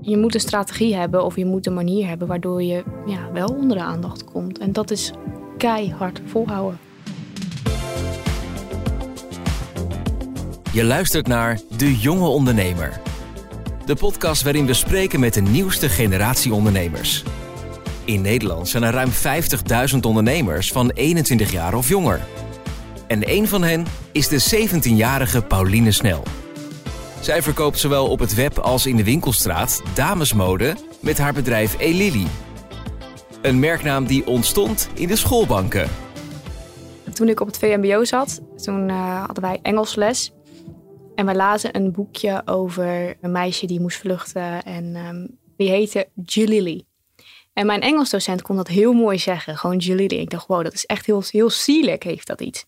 Je moet een strategie hebben of je moet een manier hebben waardoor je ja, wel onder de aandacht komt. En dat is keihard volhouden. Je luistert naar De Jonge Ondernemer. De podcast waarin we spreken met de nieuwste generatie ondernemers. In Nederland zijn er ruim 50.000 ondernemers van 21 jaar of jonger. En een van hen is de 17-jarige Pauline Snel. Zij verkoopt zowel op het web als in de winkelstraat damesmode met haar bedrijf Elili. Een merknaam die ontstond in de schoolbanken. Toen ik op het VMBO zat, toen uh, hadden wij Engelsles. En we lazen een boekje over een meisje die moest vluchten. En um, die heette Jalili. En mijn Engelsdocent kon dat heel mooi zeggen. Gewoon Jalili. Ik dacht, wow, dat is echt heel, heel sierlijk heeft dat iets.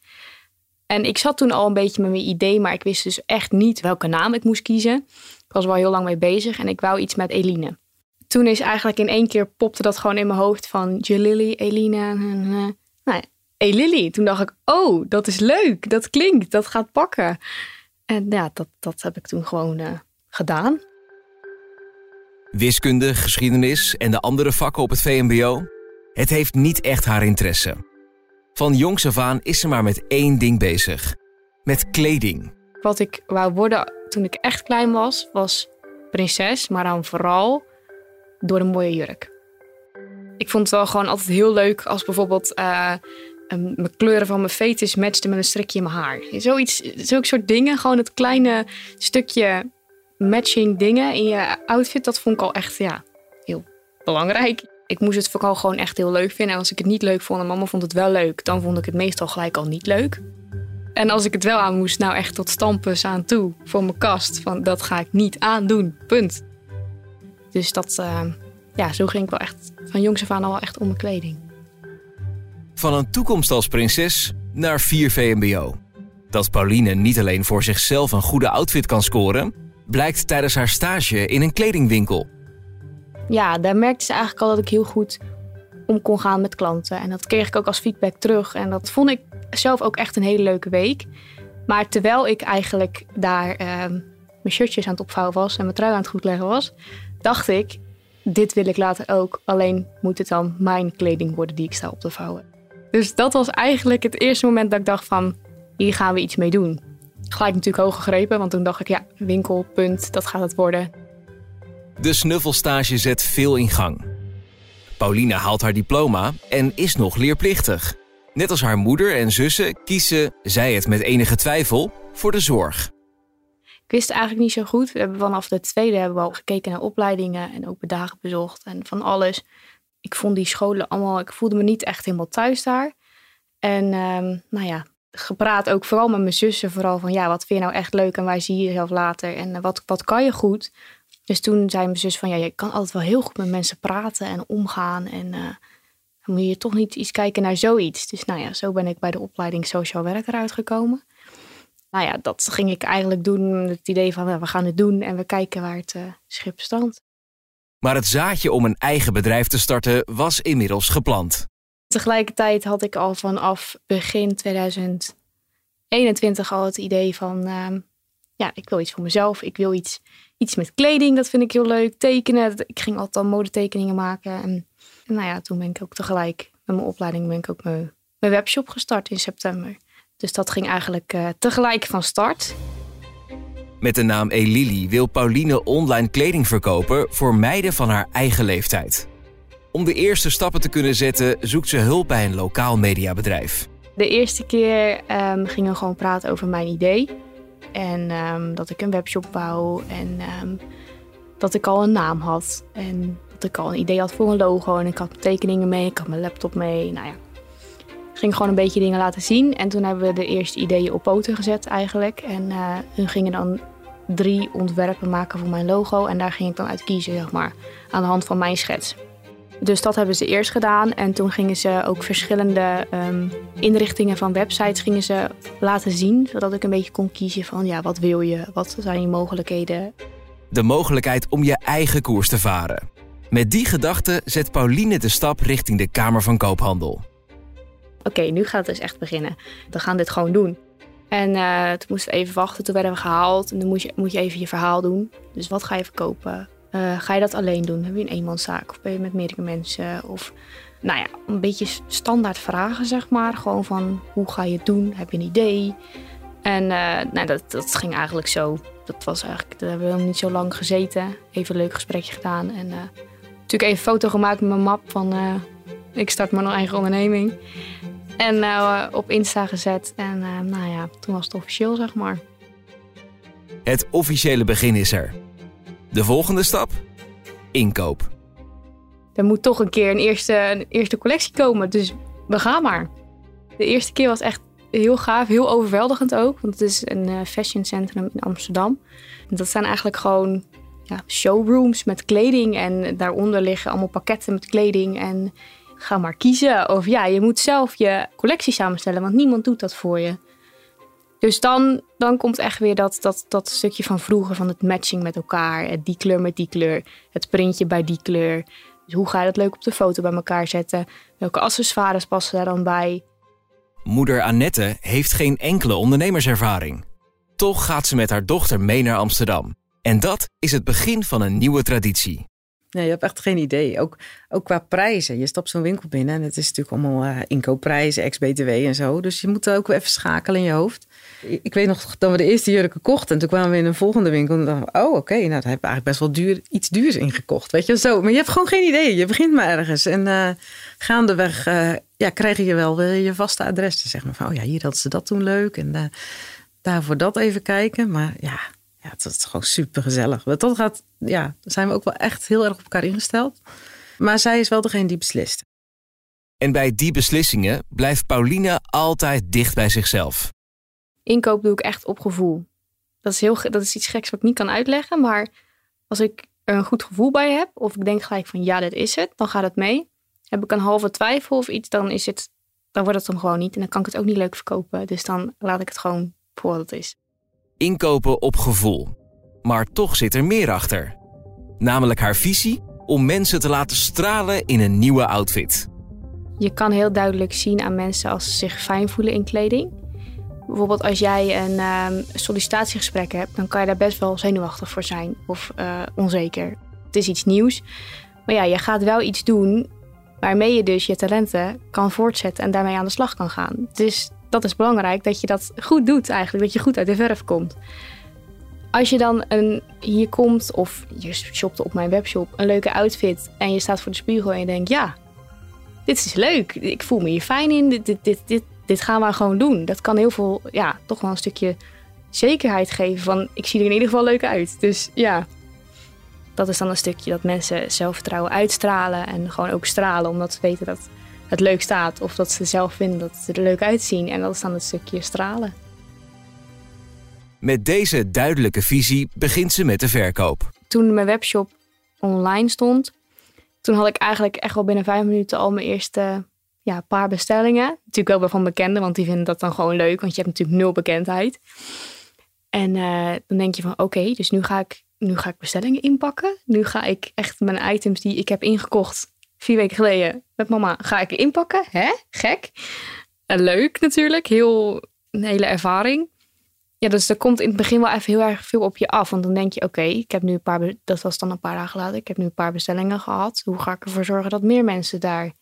En ik zat toen al een beetje met mijn idee, maar ik wist dus echt niet welke naam ik moest kiezen. Ik was wel heel lang mee bezig en ik wou iets met Eline. Toen is eigenlijk in één keer popte dat gewoon in mijn hoofd van Jalili, Eline. Nou, Elili. Toen dacht ik, oh, dat is leuk. Dat klinkt, dat gaat pakken. En ja, dat, dat heb ik toen gewoon uh, gedaan. Wiskunde, geschiedenis en de andere vakken op het VMBO? Het heeft niet echt haar interesse. Van jongs af aan is ze maar met één ding bezig: met kleding. Wat ik wou worden toen ik echt klein was, was prinses, maar dan vooral door een mooie jurk. Ik vond het wel gewoon altijd heel leuk als bijvoorbeeld uh, mijn kleuren van mijn fetus matchte met een strikje in mijn haar. Zoiets, zulke soort dingen, gewoon het kleine stukje matching dingen in je outfit, dat vond ik al echt ja, heel belangrijk. Ik moest het vooral gewoon echt heel leuk vinden. En als ik het niet leuk vond en mama vond het wel leuk, dan vond ik het meestal gelijk al niet leuk. En als ik het wel aan moest, nou echt tot stampus aan toe voor mijn kast. Van dat ga ik niet aandoen, punt. Dus dat, uh, ja, zo ging ik wel echt van jongs af aan al echt om mijn kleding. Van een toekomst als prinses naar 4 VMBO. Dat Pauline niet alleen voor zichzelf een goede outfit kan scoren, blijkt tijdens haar stage in een kledingwinkel ja, daar merkte ze eigenlijk al dat ik heel goed om kon gaan met klanten. En dat kreeg ik ook als feedback terug. En dat vond ik zelf ook echt een hele leuke week. Maar terwijl ik eigenlijk daar ehm, mijn shirtjes aan het opvouwen was en mijn trui aan het goed leggen was, dacht ik, dit wil ik later ook. Alleen moet het dan mijn kleding worden die ik sta op te vouwen. Dus dat was eigenlijk het eerste moment dat ik dacht van, hier gaan we iets mee doen. Gelijk natuurlijk hoog gegrepen, want toen dacht ik, ja, winkelpunt, dat gaat het worden. De snuffelstage zet veel in gang. Pauline haalt haar diploma en is nog leerplichtig. Net als haar moeder en zussen kiezen, zij het met enige twijfel, voor de zorg. Ik wist eigenlijk niet zo goed. We hebben vanaf de tweede hebben we al gekeken naar opleidingen en ook dagen bezocht en van alles. Ik vond die scholen allemaal, ik voelde me niet echt helemaal thuis daar. En um, nou ja, gepraat ook vooral met mijn zussen, vooral van ja, wat vind je nou echt leuk en waar zie je jezelf later en wat, wat kan je goed? Dus toen zei mijn zus van ja, je kan altijd wel heel goed met mensen praten en omgaan. En uh, dan moet je toch niet iets kijken naar zoiets. Dus nou ja, zo ben ik bij de opleiding sociaal werker uitgekomen. Nou ja, dat ging ik eigenlijk doen het idee van we gaan het doen en we kijken waar het uh, schip strandt. Maar het zaadje om een eigen bedrijf te starten was inmiddels geplant. Tegelijkertijd had ik al vanaf begin 2021 al het idee van uh, ja, ik wil iets voor mezelf. Ik wil iets iets met kleding, dat vind ik heel leuk. Tekenen, ik ging altijd al modetekeningen maken. En, en nou ja, toen ben ik ook tegelijk met mijn opleiding ben ik ook mijn, mijn webshop gestart in september. Dus dat ging eigenlijk uh, tegelijk van start. Met de naam Elili wil Pauline online kleding verkopen voor meiden van haar eigen leeftijd. Om de eerste stappen te kunnen zetten, zoekt ze hulp bij een lokaal mediabedrijf. De eerste keer um, gingen we gewoon praten over mijn idee. En um, dat ik een webshop wou. En um, dat ik al een naam had. En dat ik al een idee had voor een logo. En ik had tekeningen mee. Ik had mijn laptop mee. Nou ja. Ik ging gewoon een beetje dingen laten zien. En toen hebben we de eerste ideeën op poten gezet eigenlijk. En uh, hun gingen dan drie ontwerpen maken voor mijn logo. En daar ging ik dan uit kiezen, zeg maar. Aan de hand van mijn schets. Dus dat hebben ze eerst gedaan. En toen gingen ze ook verschillende um, inrichtingen van websites gingen ze laten zien. Zodat ik een beetje kon kiezen van ja, wat wil je? Wat zijn je mogelijkheden? De mogelijkheid om je eigen koers te varen. Met die gedachte zet Pauline de stap richting de Kamer van Koophandel. Oké, nu gaat het dus echt beginnen. We gaan dit gewoon doen. En uh, toen moesten we even wachten, toen werden we gehaald. En dan moet je, moet je even je verhaal doen. Dus wat ga je verkopen? Eh, ga je dat alleen doen? Heb je een eenmanszaak of ben je met meerdere mensen? Of nou ja, een beetje standaard vragen, zeg maar. Gewoon van hoe ga je het doen? Heb je een idee? En uh, nou, dat, dat ging eigenlijk zo. Dat was eigenlijk, daar hebben we nog niet zo lang gezeten. Even een leuk gesprekje gedaan. En uh, natuurlijk even een foto gemaakt met mijn map van ik start mijn eigen onderneming. En op Insta gezet. En nou ja, toen was het officieel, zeg maar. Het officiële begin is er. De volgende stap? Inkoop. Er moet toch een keer een eerste, eerste collectie komen, dus we gaan maar. De eerste keer was echt heel gaaf, heel overweldigend ook. Want het is een uh, fashion centrum in Amsterdam. dat zijn eigenlijk gewoon ja, showrooms met kleding. En daaronder liggen allemaal pakketten met kleding. En ga maar kiezen. Of ja, je moet zelf je collectie samenstellen, want niemand doet dat voor je. Dus dan, dan komt echt weer dat, dat, dat stukje van vroeger van het matching met elkaar. Die kleur met die kleur, het printje bij die kleur. Dus hoe ga je dat leuk op de foto bij elkaar zetten? Welke accessoires passen daar dan bij? Moeder Annette heeft geen enkele ondernemerservaring. Toch gaat ze met haar dochter mee naar Amsterdam. En dat is het begin van een nieuwe traditie. Nee, je hebt echt geen idee. Ook, ook qua prijzen. Je stapt zo'n winkel binnen en het is natuurlijk allemaal uh, inkoopprijzen, ex-BTW en zo. Dus je moet ook even schakelen in je hoofd. Ik weet nog dat we de eerste jurken kochten. En toen kwamen we in een volgende winkel. En dachten we, oh oké, nou daar heb ik eigenlijk best wel duur, iets duurs ingekocht. Weet je, zo. Maar je hebt gewoon geen idee. Je begint maar ergens. En uh, gaandeweg uh, ja, krijg je wel je vaste adres. zeg maar van, oh ja, hier hadden ze dat toen leuk. En daarvoor dat even kijken. Maar ja, ja, het is gewoon super gezellig. Dat gaat, ja, daar zijn we ook wel echt heel erg op elkaar ingesteld. Maar zij is wel degene die beslist. En bij die beslissingen blijft Pauline altijd dicht bij zichzelf. Inkoop doe ik echt op gevoel. Dat is, heel, dat is iets geks wat ik niet kan uitleggen. Maar als ik er een goed gevoel bij heb, of ik denk gelijk van ja, dit is het, dan gaat het mee. Heb ik een halve twijfel of iets, dan is het, dan wordt het hem gewoon niet. En dan kan ik het ook niet leuk verkopen. Dus dan laat ik het gewoon voor wat het is inkopen op gevoel. Maar toch zit er meer achter. Namelijk haar visie om mensen te laten stralen in een nieuwe outfit. Je kan heel duidelijk zien aan mensen als ze zich fijn voelen in kleding. Bijvoorbeeld als jij een um, sollicitatiegesprek hebt, dan kan je daar best wel zenuwachtig voor zijn of uh, onzeker. Het is iets nieuws. Maar ja, je gaat wel iets doen waarmee je dus je talenten kan voortzetten en daarmee aan de slag kan gaan. Dus dat is belangrijk, dat je dat goed doet eigenlijk. Dat je goed uit de verf komt. Als je dan een, hier komt of je shopt op mijn webshop een leuke outfit en je staat voor de spiegel en je denkt, ja, dit is leuk. Ik voel me hier fijn in. Dit, dit, dit, dit, dit gaan we gewoon doen. Dat kan heel veel, ja, toch wel een stukje zekerheid geven van ik zie er in ieder geval leuk uit. Dus ja, dat is dan een stukje dat mensen zelfvertrouwen uitstralen en gewoon ook stralen omdat ze weten dat het leuk staat. Of dat ze zelf vinden dat ze er leuk uitzien. En dat is dan het stukje stralen. Met deze duidelijke visie begint ze met de verkoop. Toen mijn webshop online stond, toen had ik eigenlijk echt wel binnen vijf minuten al mijn eerste ja, paar bestellingen. Natuurlijk wel van bekenden, want die vinden dat dan gewoon leuk, want je hebt natuurlijk nul bekendheid. En uh, dan denk je van oké, dus nu ga, ik, nu ga ik bestellingen inpakken. Nu ga ik echt mijn items die ik heb ingekocht vier weken geleden met mama ga ik inpakken. Hè? Gek. En leuk natuurlijk. Heel, een hele ervaring. Ja, dus er komt in het begin wel even heel erg veel op je af. Want dan denk je, oké, ik heb nu een paar, dat was dan een paar dagen later, ik heb nu een paar bestellingen gehad. Hoe ga ik ervoor zorgen dat meer mensen daar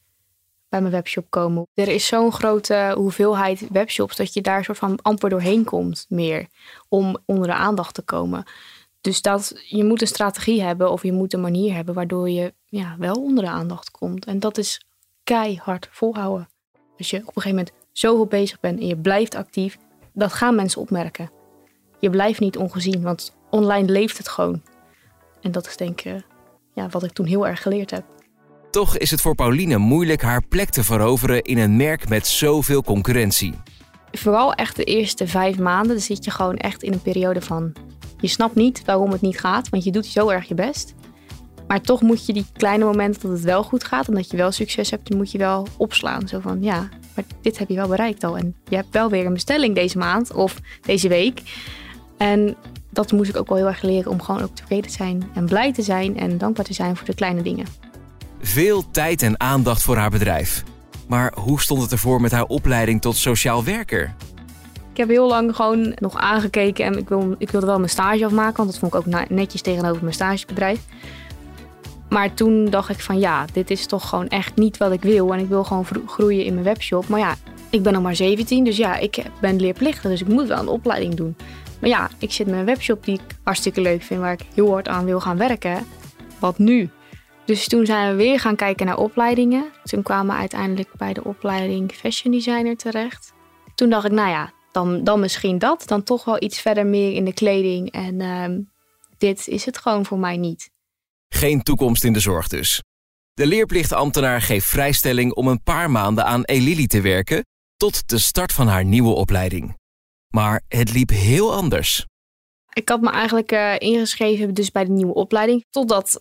bij mijn webshop komen? Er is zo'n grote hoeveelheid webshops dat je daar soort van amper doorheen komt meer om onder de aandacht te komen. Dus dat, je moet een strategie hebben of je moet een manier hebben waardoor je ja, wel onder de aandacht komt. En dat is keihard volhouden. Als je op een gegeven moment zoveel bezig bent en je blijft actief, dat gaan mensen opmerken. Je blijft niet ongezien, want online leeft het gewoon. En dat is denk ik ja, wat ik toen heel erg geleerd heb. Toch is het voor Pauline moeilijk haar plek te veroveren in een merk met zoveel concurrentie. Vooral echt de eerste vijf maanden zit je gewoon echt in een periode van je snapt niet waarom het niet gaat, want je doet zo erg je best. Maar toch moet je die kleine momenten dat het wel goed gaat en dat je wel succes hebt, moet je wel opslaan. Zo van ja, maar dit heb je wel bereikt al. En je hebt wel weer een bestelling deze maand of deze week. En dat moest ik ook wel heel erg leren om gewoon ook tevreden te zijn en blij te zijn en dankbaar te zijn voor de kleine dingen. Veel tijd en aandacht voor haar bedrijf. Maar hoe stond het ervoor met haar opleiding tot sociaal werker? Heb heel lang gewoon nog aangekeken en ik, wil, ik wilde wel mijn stage afmaken, want dat vond ik ook netjes tegenover mijn stagebedrijf. Maar toen dacht ik van ja, dit is toch gewoon echt niet wat ik wil. En ik wil gewoon groeien in mijn webshop. Maar ja, ik ben nog maar 17, dus ja, ik ben leerplichtig. Dus ik moet wel een opleiding doen. Maar ja, ik zit met een webshop die ik hartstikke leuk vind, waar ik heel hard aan wil gaan werken. Wat nu? Dus toen zijn we weer gaan kijken naar opleidingen. Toen kwamen we uiteindelijk bij de opleiding fashion designer terecht. Toen dacht ik, nou ja, dan, dan misschien dat. Dan toch wel iets verder meer in de kleding. En uh, dit is het gewoon voor mij niet. Geen toekomst in de zorg dus. De leerplichtambtenaar geeft vrijstelling om een paar maanden aan Elili te werken tot de start van haar nieuwe opleiding. Maar het liep heel anders. Ik had me eigenlijk uh, ingeschreven dus bij de nieuwe opleiding. Totdat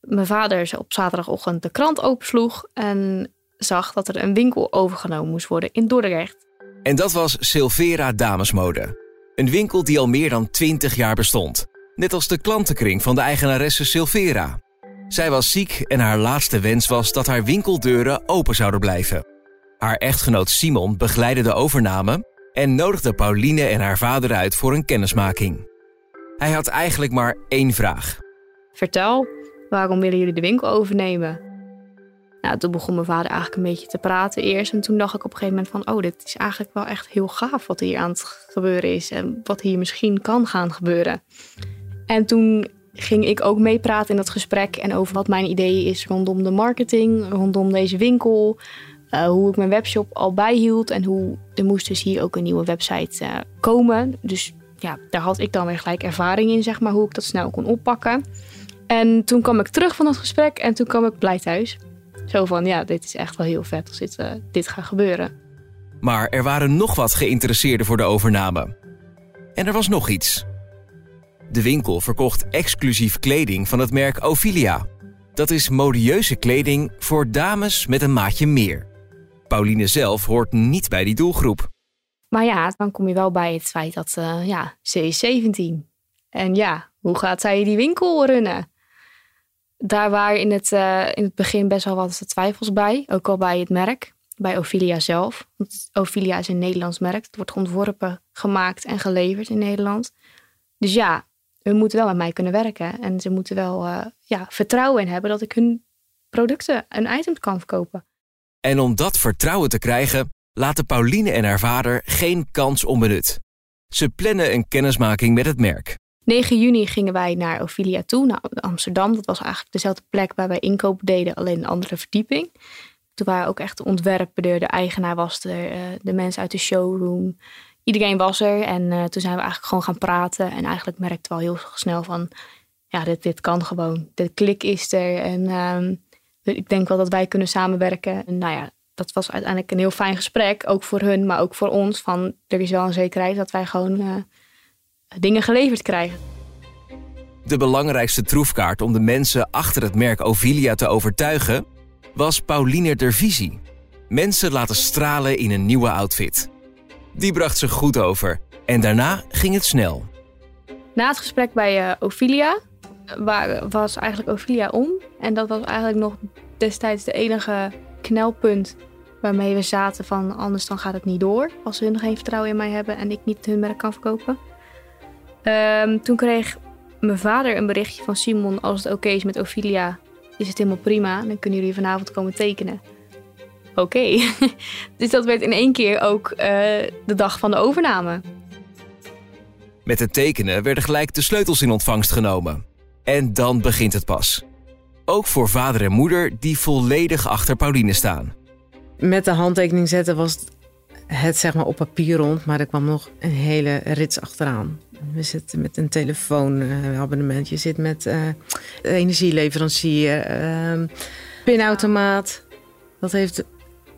mijn vader op zaterdagochtend de krant opensloeg en zag dat er een winkel overgenomen moest worden in Dordrecht. En dat was Silvera Damesmode. Een winkel die al meer dan 20 jaar bestond. Net als de klantenkring van de eigenaresse Silvera. Zij was ziek en haar laatste wens was dat haar winkeldeuren open zouden blijven. Haar echtgenoot Simon begeleidde de overname en nodigde Pauline en haar vader uit voor een kennismaking. Hij had eigenlijk maar één vraag. Vertel, waarom willen jullie de winkel overnemen? Nou, toen begon mijn vader eigenlijk een beetje te praten eerst. En toen dacht ik op een gegeven moment van... oh, dit is eigenlijk wel echt heel gaaf wat hier aan het gebeuren is. En wat hier misschien kan gaan gebeuren. En toen ging ik ook meepraten in dat gesprek. En over wat mijn idee is rondom de marketing, rondom deze winkel. Uh, hoe ik mijn webshop al bijhield. En hoe er moest dus hier ook een nieuwe website uh, komen. Dus ja, daar had ik dan weer gelijk ervaring in, zeg maar, hoe ik dat snel kon oppakken. En toen kwam ik terug van dat gesprek en toen kwam ik blij thuis. Zo van, ja, dit is echt wel heel vet als dit, uh, dit gaat gebeuren. Maar er waren nog wat geïnteresseerden voor de overname. En er was nog iets. De winkel verkocht exclusief kleding van het merk Ophelia. Dat is modieuze kleding voor dames met een maatje meer. Pauline zelf hoort niet bij die doelgroep. Maar ja, dan kom je wel bij het feit dat, uh, ja, ze is 17. En ja, hoe gaat zij die winkel runnen? Daar waren in het, uh, in het begin best wel wat twijfels bij. Ook al bij het merk, bij Ophelia zelf. Want Ophelia is een Nederlands merk. Het wordt ontworpen, gemaakt en geleverd in Nederland. Dus ja, we moeten wel met mij kunnen werken. En ze moeten wel uh, ja, vertrouwen in hebben dat ik hun producten en items kan verkopen. En om dat vertrouwen te krijgen, laten Pauline en haar vader geen kans onbenut. Ze plannen een kennismaking met het merk. 9 juni gingen wij naar Ophelia toe, naar Amsterdam. Dat was eigenlijk dezelfde plek waar wij inkopen deden, alleen een andere verdieping. Toen waren ook echt de ontwerpen de eigenaar was er, uh, de mensen uit de showroom. Iedereen was er en uh, toen zijn we eigenlijk gewoon gaan praten. En eigenlijk merkte we al heel snel van, ja, dit, dit kan gewoon. De klik is er en um, ik denk wel dat wij kunnen samenwerken. En nou ja, dat was uiteindelijk een heel fijn gesprek, ook voor hun, maar ook voor ons. Van, er is wel een zekerheid dat wij gewoon... Uh, dingen geleverd krijgen. De belangrijkste troefkaart om de mensen achter het merk Ovilia te overtuigen was Pauline der visie. Mensen laten stralen in een nieuwe outfit. Die bracht ze goed over en daarna ging het snel. Na het gesprek bij uh, Ophelia waar, was eigenlijk Ophelia om. En dat was eigenlijk nog destijds de enige knelpunt waarmee we zaten van anders dan gaat het niet door. Als hun geen vertrouwen in mij hebben en ik niet hun merk kan verkopen. Um, toen kreeg mijn vader een berichtje van Simon: als het oké is met Ophelia, is het helemaal prima. Dan kunnen jullie vanavond komen tekenen. Oké. Okay. dus dat werd in één keer ook uh, de dag van de overname. Met het tekenen werden gelijk de sleutels in ontvangst genomen. En dan begint het pas. Ook voor vader en moeder die volledig achter Pauline staan. Met de handtekening zetten was het zeg maar op papier rond, maar er kwam nog een hele rits achteraan. We zitten met een telefoonabonnement. Uh, je zit met uh, energieleverancier, uh, pinautomaat. Dat heeft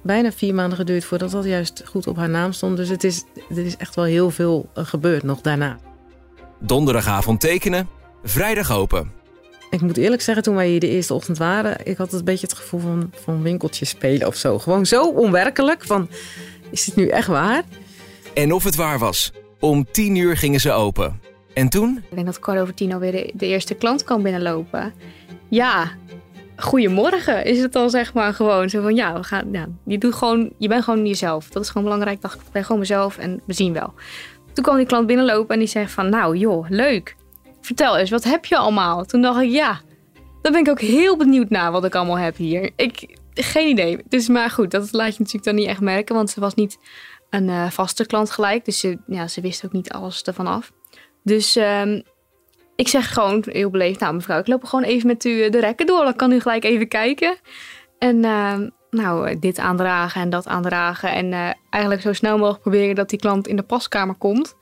bijna vier maanden geduurd voordat dat juist goed op haar naam stond. Dus het is, er is echt wel heel veel gebeurd nog daarna. Donderdagavond tekenen, vrijdag open. Ik moet eerlijk zeggen, toen wij hier de eerste ochtend waren, ik had een beetje het gevoel van, van winkeltjes spelen of zo. Gewoon zo onwerkelijk van, is het nu echt waar? En of het waar was. Om tien uur gingen ze open. En toen? Ik denk dat kwart over tien alweer de, de eerste klant kan binnenlopen. Ja, goedemorgen is het dan zeg maar gewoon. Zo van ja, we gaan, je, doet gewoon, je bent gewoon jezelf. Dat is gewoon belangrijk. dacht ik ben gewoon mezelf en we zien wel. Toen kwam die klant binnenlopen en die zei van nou joh, leuk. Vertel eens, wat heb je allemaal? Toen dacht ik ja, dan ben ik ook heel benieuwd naar wat ik allemaal heb hier. Ik, geen idee. Dus maar goed, dat laat je natuurlijk dan niet echt merken. Want ze was niet een uh, vaste klant gelijk. Dus ze, ja, ze wist ook niet alles ervan af. Dus um, ik zeg gewoon heel beleefd, nou mevrouw, ik loop gewoon even met u de rekken door. Dan kan u gelijk even kijken. En uh, nou, dit aandragen en dat aandragen. En eigenlijk zo snel mogelijk proberen dat die klant in de paskamer komt.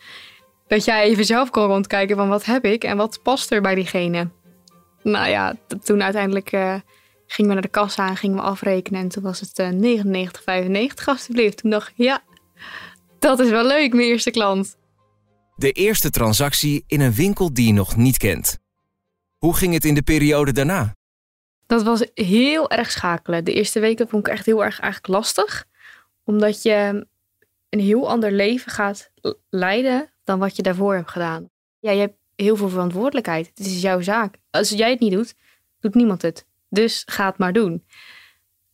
Dat jij even zelf kan rondkijken van wat heb ik en wat past er bij diegene. Nou ja, toen uiteindelijk gingen we naar de kassa en gingen we afrekenen. En toen was het uh, 99,95 alsjeblieft. Toen dacht ik, ja, dat is wel leuk, mijn eerste klant. De eerste transactie in een winkel die je nog niet kent. Hoe ging het in de periode daarna? Dat was heel erg schakelen. De eerste weken vond ik echt heel erg eigenlijk lastig. Omdat je een heel ander leven gaat leiden dan wat je daarvoor hebt gedaan. Ja, je hebt heel veel verantwoordelijkheid. Het is jouw zaak. Als jij het niet doet, doet niemand het. Dus ga het maar doen.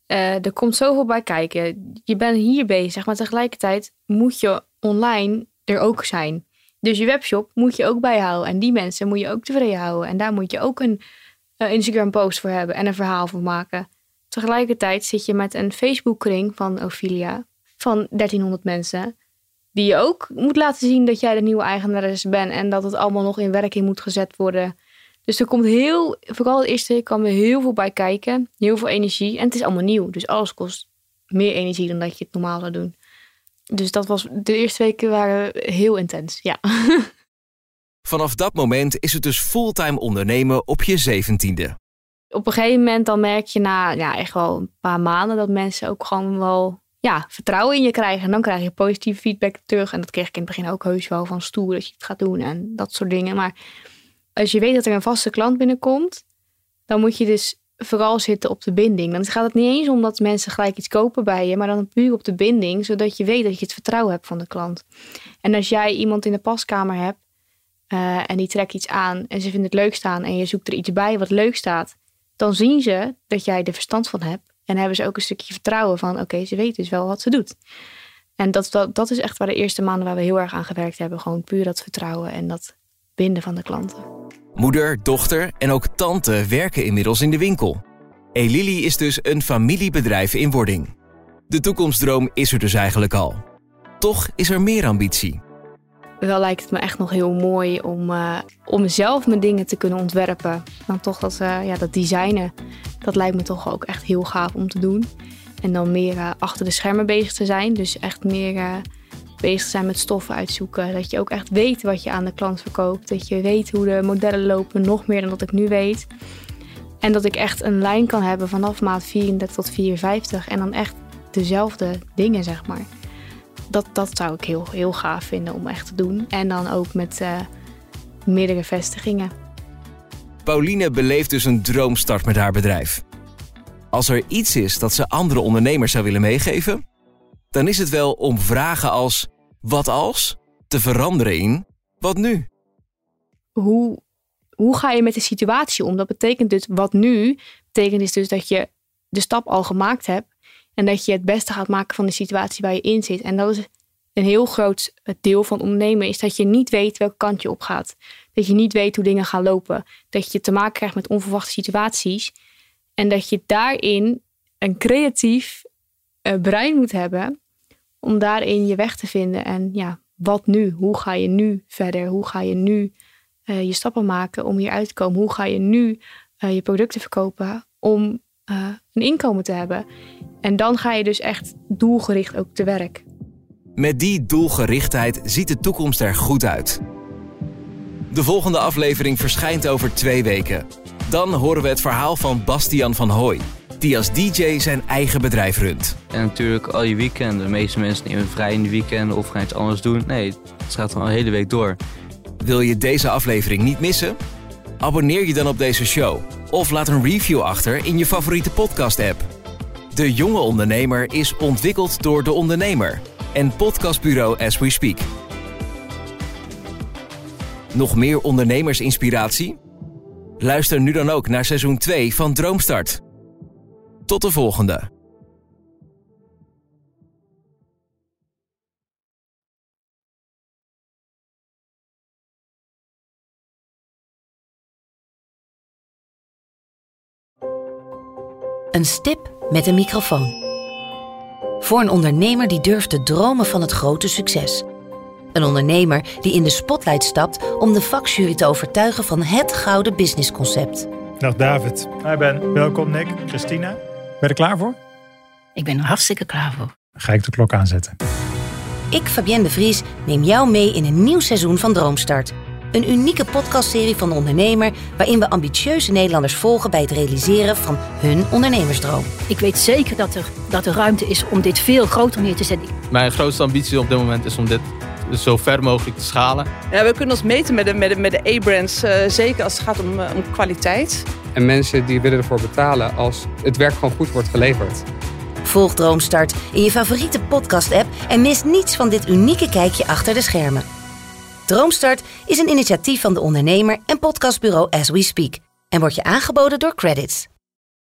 Uh, er komt zoveel bij kijken. Je bent hier bezig, maar tegelijkertijd moet je online er ook zijn. Dus je webshop moet je ook bijhouden. En die mensen moet je ook tevreden houden. En daar moet je ook een uh, Instagram-post voor hebben en een verhaal voor maken. Tegelijkertijd zit je met een Facebook-kring van Ophelia van 1300 mensen. Die je ook moet laten zien dat jij de nieuwe eigenares bent. En dat het allemaal nog in werking moet gezet worden. Dus er komt heel, vooral de eerste week kwam er heel veel bij kijken. Heel veel energie. En het is allemaal nieuw. Dus alles kost meer energie dan dat je het normaal zou doen. Dus dat was, de eerste weken waren heel intens, ja. Vanaf dat moment is het dus fulltime ondernemen op je zeventiende. Op een gegeven moment dan merk je na ja, echt wel een paar maanden dat mensen ook gewoon wel ja, vertrouwen in je krijgen. En dan krijg je positieve feedback terug. En dat kreeg ik in het begin ook heus wel van stoer dat je het gaat doen en dat soort dingen. Maar als je weet dat er een vaste klant binnenkomt, dan moet je dus vooral zitten op de binding. Dan gaat het niet eens om dat mensen gelijk iets kopen bij je, maar dan puur op de binding, zodat je weet dat je het vertrouwen hebt van de klant. En als jij iemand in de paskamer hebt uh, en die trekt iets aan en ze vinden het leuk staan en je zoekt er iets bij wat leuk staat, dan zien ze dat jij er verstand van hebt en hebben ze ook een stukje vertrouwen van oké, ze weet dus wel wat ze doet. En dat, dat, dat is echt waar de eerste maanden waar we heel erg aan gewerkt hebben. Gewoon puur dat vertrouwen en dat binden van de klanten. Moeder, dochter en ook tante werken inmiddels in de winkel. Elili is dus een familiebedrijf in wording. De toekomstdroom is er dus eigenlijk al. Toch is er meer ambitie. Wel lijkt het me echt nog heel mooi om, uh, om zelf mijn dingen te kunnen ontwerpen. Dan toch dat, uh, ja, dat designen, dat lijkt me toch ook echt heel gaaf om te doen. En dan meer uh, achter de schermen bezig te zijn. Dus echt meer bezig zijn met stoffen uitzoeken. Dat je ook echt weet wat je aan de klant verkoopt. Dat je weet hoe de modellen lopen, nog meer dan dat ik nu weet. En dat ik echt een lijn kan hebben vanaf maat 34 tot 54. En dan echt dezelfde dingen, zeg maar. Dat, dat zou ik heel, heel gaaf vinden om echt te doen. En dan ook met uh, meerdere vestigingen. Pauline beleeft dus een droomstart met haar bedrijf. Als er iets is dat ze andere ondernemers zou willen meegeven, dan is het wel om vragen als wat als te veranderen in wat nu. Hoe, hoe ga je met de situatie om? Dat betekent dus wat nu, betekent dus dat je de stap al gemaakt hebt en dat je het beste gaat maken van de situatie waar je in zit. En dat is een heel groot deel van ondernemen, is dat je niet weet welke kant je op gaat. Dat je niet weet hoe dingen gaan lopen. Dat je te maken krijgt met onverwachte situaties. En dat je daarin een creatief uh, brein moet hebben om daarin je weg te vinden. En ja, wat nu? Hoe ga je nu verder? Hoe ga je nu uh, je stappen maken om hier uit te komen? Hoe ga je nu uh, je producten verkopen om uh, een inkomen te hebben? En dan ga je dus echt doelgericht ook te werk. Met die doelgerichtheid ziet de toekomst er goed uit. De volgende aflevering verschijnt over twee weken. Dan horen we het verhaal van Bastian van Hooy die als DJ zijn eigen bedrijf runt. En natuurlijk al je weekenden. De meeste mensen nemen vrij in de weekenden of gaan iets anders doen. Nee, het gaat gewoon een hele week door. Wil je deze aflevering niet missen? Abonneer je dan op deze show of laat een review achter in je favoriete podcast-app. De Jonge Ondernemer is ontwikkeld door De Ondernemer en podcastbureau As We Speak. Nog meer ondernemersinspiratie? Luister nu dan ook naar seizoen 2 van Droomstart Tot de volgende. Een stip met een microfoon. Voor een ondernemer die durft te dromen van het grote succes. Een ondernemer die in de spotlight stapt om de vakjury te overtuigen van het gouden businessconcept. Dag David. Hi Ben. Welkom Nick. Christina. Ben je er klaar voor? Ik ben er hartstikke klaar voor. Dan ga ik de klok aanzetten. Ik, Fabienne de Vries, neem jou mee in een nieuw seizoen van Droomstart. Een unieke podcastserie van de ondernemer waarin we ambitieuze Nederlanders volgen bij het realiseren van hun ondernemersdroom. Ik weet zeker dat er, dat er ruimte is om dit veel groter neer te zetten. Mijn grootste ambitie op dit moment is om dit zo ver mogelijk te schalen. Ja, we kunnen ons meten met de, met de, met de A-brands, uh, zeker als het gaat om, uh, om kwaliteit. En mensen die willen ervoor betalen als het werk gewoon goed wordt geleverd. Volg Droomstart in je favoriete podcast-app en mis niets van dit unieke kijkje achter de schermen. Droomstart is een initiatief van de ondernemer en podcastbureau As We Speak en wordt je aangeboden door Credits.